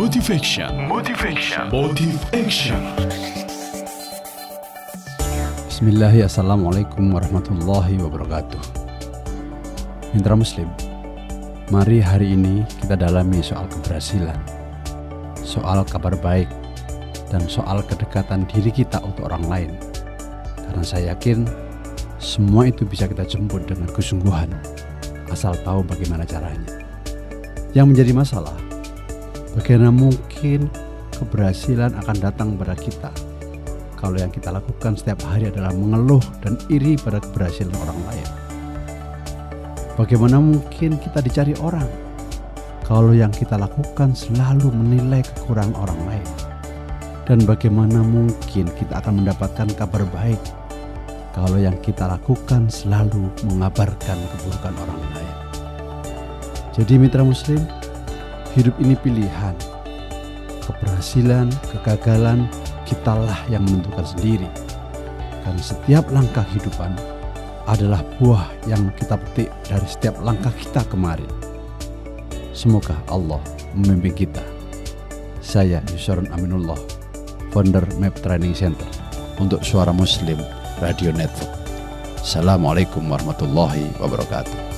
Motivation. Motivation. Motive Action. Bismillahirrahmanirrahim. Assalamualaikum warahmatullahi wabarakatuh. Mitra Muslim, mari hari ini kita dalami soal keberhasilan, soal kabar baik, dan soal kedekatan diri kita untuk orang lain. Karena saya yakin semua itu bisa kita jemput dengan kesungguhan, asal tahu bagaimana caranya. Yang menjadi masalah, bagaimana mungkin keberhasilan akan datang pada kita kalau yang kita lakukan setiap hari adalah mengeluh dan iri pada keberhasilan orang lain? Bagaimana mungkin kita dicari orang kalau yang kita lakukan selalu menilai kekurangan orang lain? Dan bagaimana mungkin kita akan mendapatkan kabar baik kalau yang kita lakukan selalu mengabarkan keburukan orang lain? Jadi mitra muslim, hidup ini pilihan. Keberhasilan, kegagalan, kitalah yang menentukan sendiri. Dan setiap langkah kehidupan adalah buah yang kita petik dari setiap langkah kita kemarin. Semoga Allah membimbing kita. Saya Yusron Aminullah, founder Map Training Center untuk Suara Muslim Radio Network. Assalamualaikum warahmatullahi wabarakatuh.